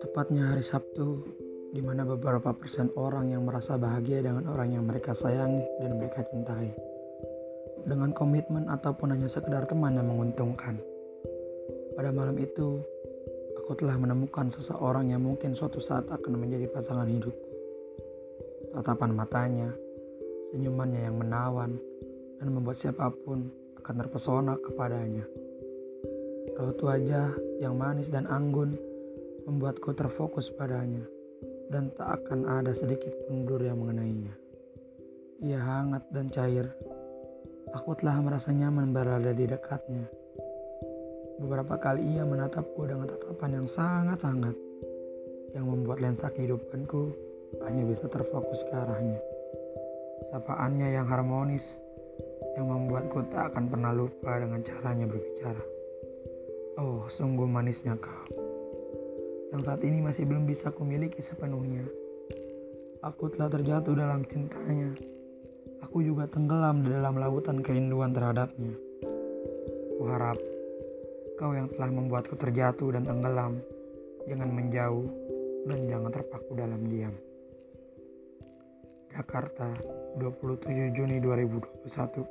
Tepatnya hari Sabtu, di mana beberapa persen orang yang merasa bahagia dengan orang yang mereka sayangi dan mereka cintai. Dengan komitmen ataupun hanya sekedar teman yang menguntungkan. Pada malam itu, aku telah menemukan seseorang yang mungkin suatu saat akan menjadi pasangan hidupku. Tatapan matanya, senyumannya yang menawan, dan membuat siapa pun akan terpesona kepadanya. Raut wajah yang manis dan anggun membuatku terfokus padanya dan tak akan ada sedikit pun yang mengenainya. Ia hangat dan cair. Aku telah merasa nyaman berada di dekatnya. Beberapa kali ia menatapku dengan tatapan yang sangat hangat yang membuat lensa kehidupanku hanya bisa terfokus ke arahnya. Sapaannya yang harmonis yang membuatku tak akan pernah lupa dengan caranya berbicara. Oh, sungguh manisnya kau yang saat ini masih belum bisa kumiliki sepenuhnya. Aku telah terjatuh dalam cintanya. Aku juga tenggelam di dalam lautan kerinduan terhadapnya. Kuharap kau yang telah membuatku terjatuh dan tenggelam, jangan menjauh dan jangan terpaku dalam diam. Jakarta, 27 Juni 2021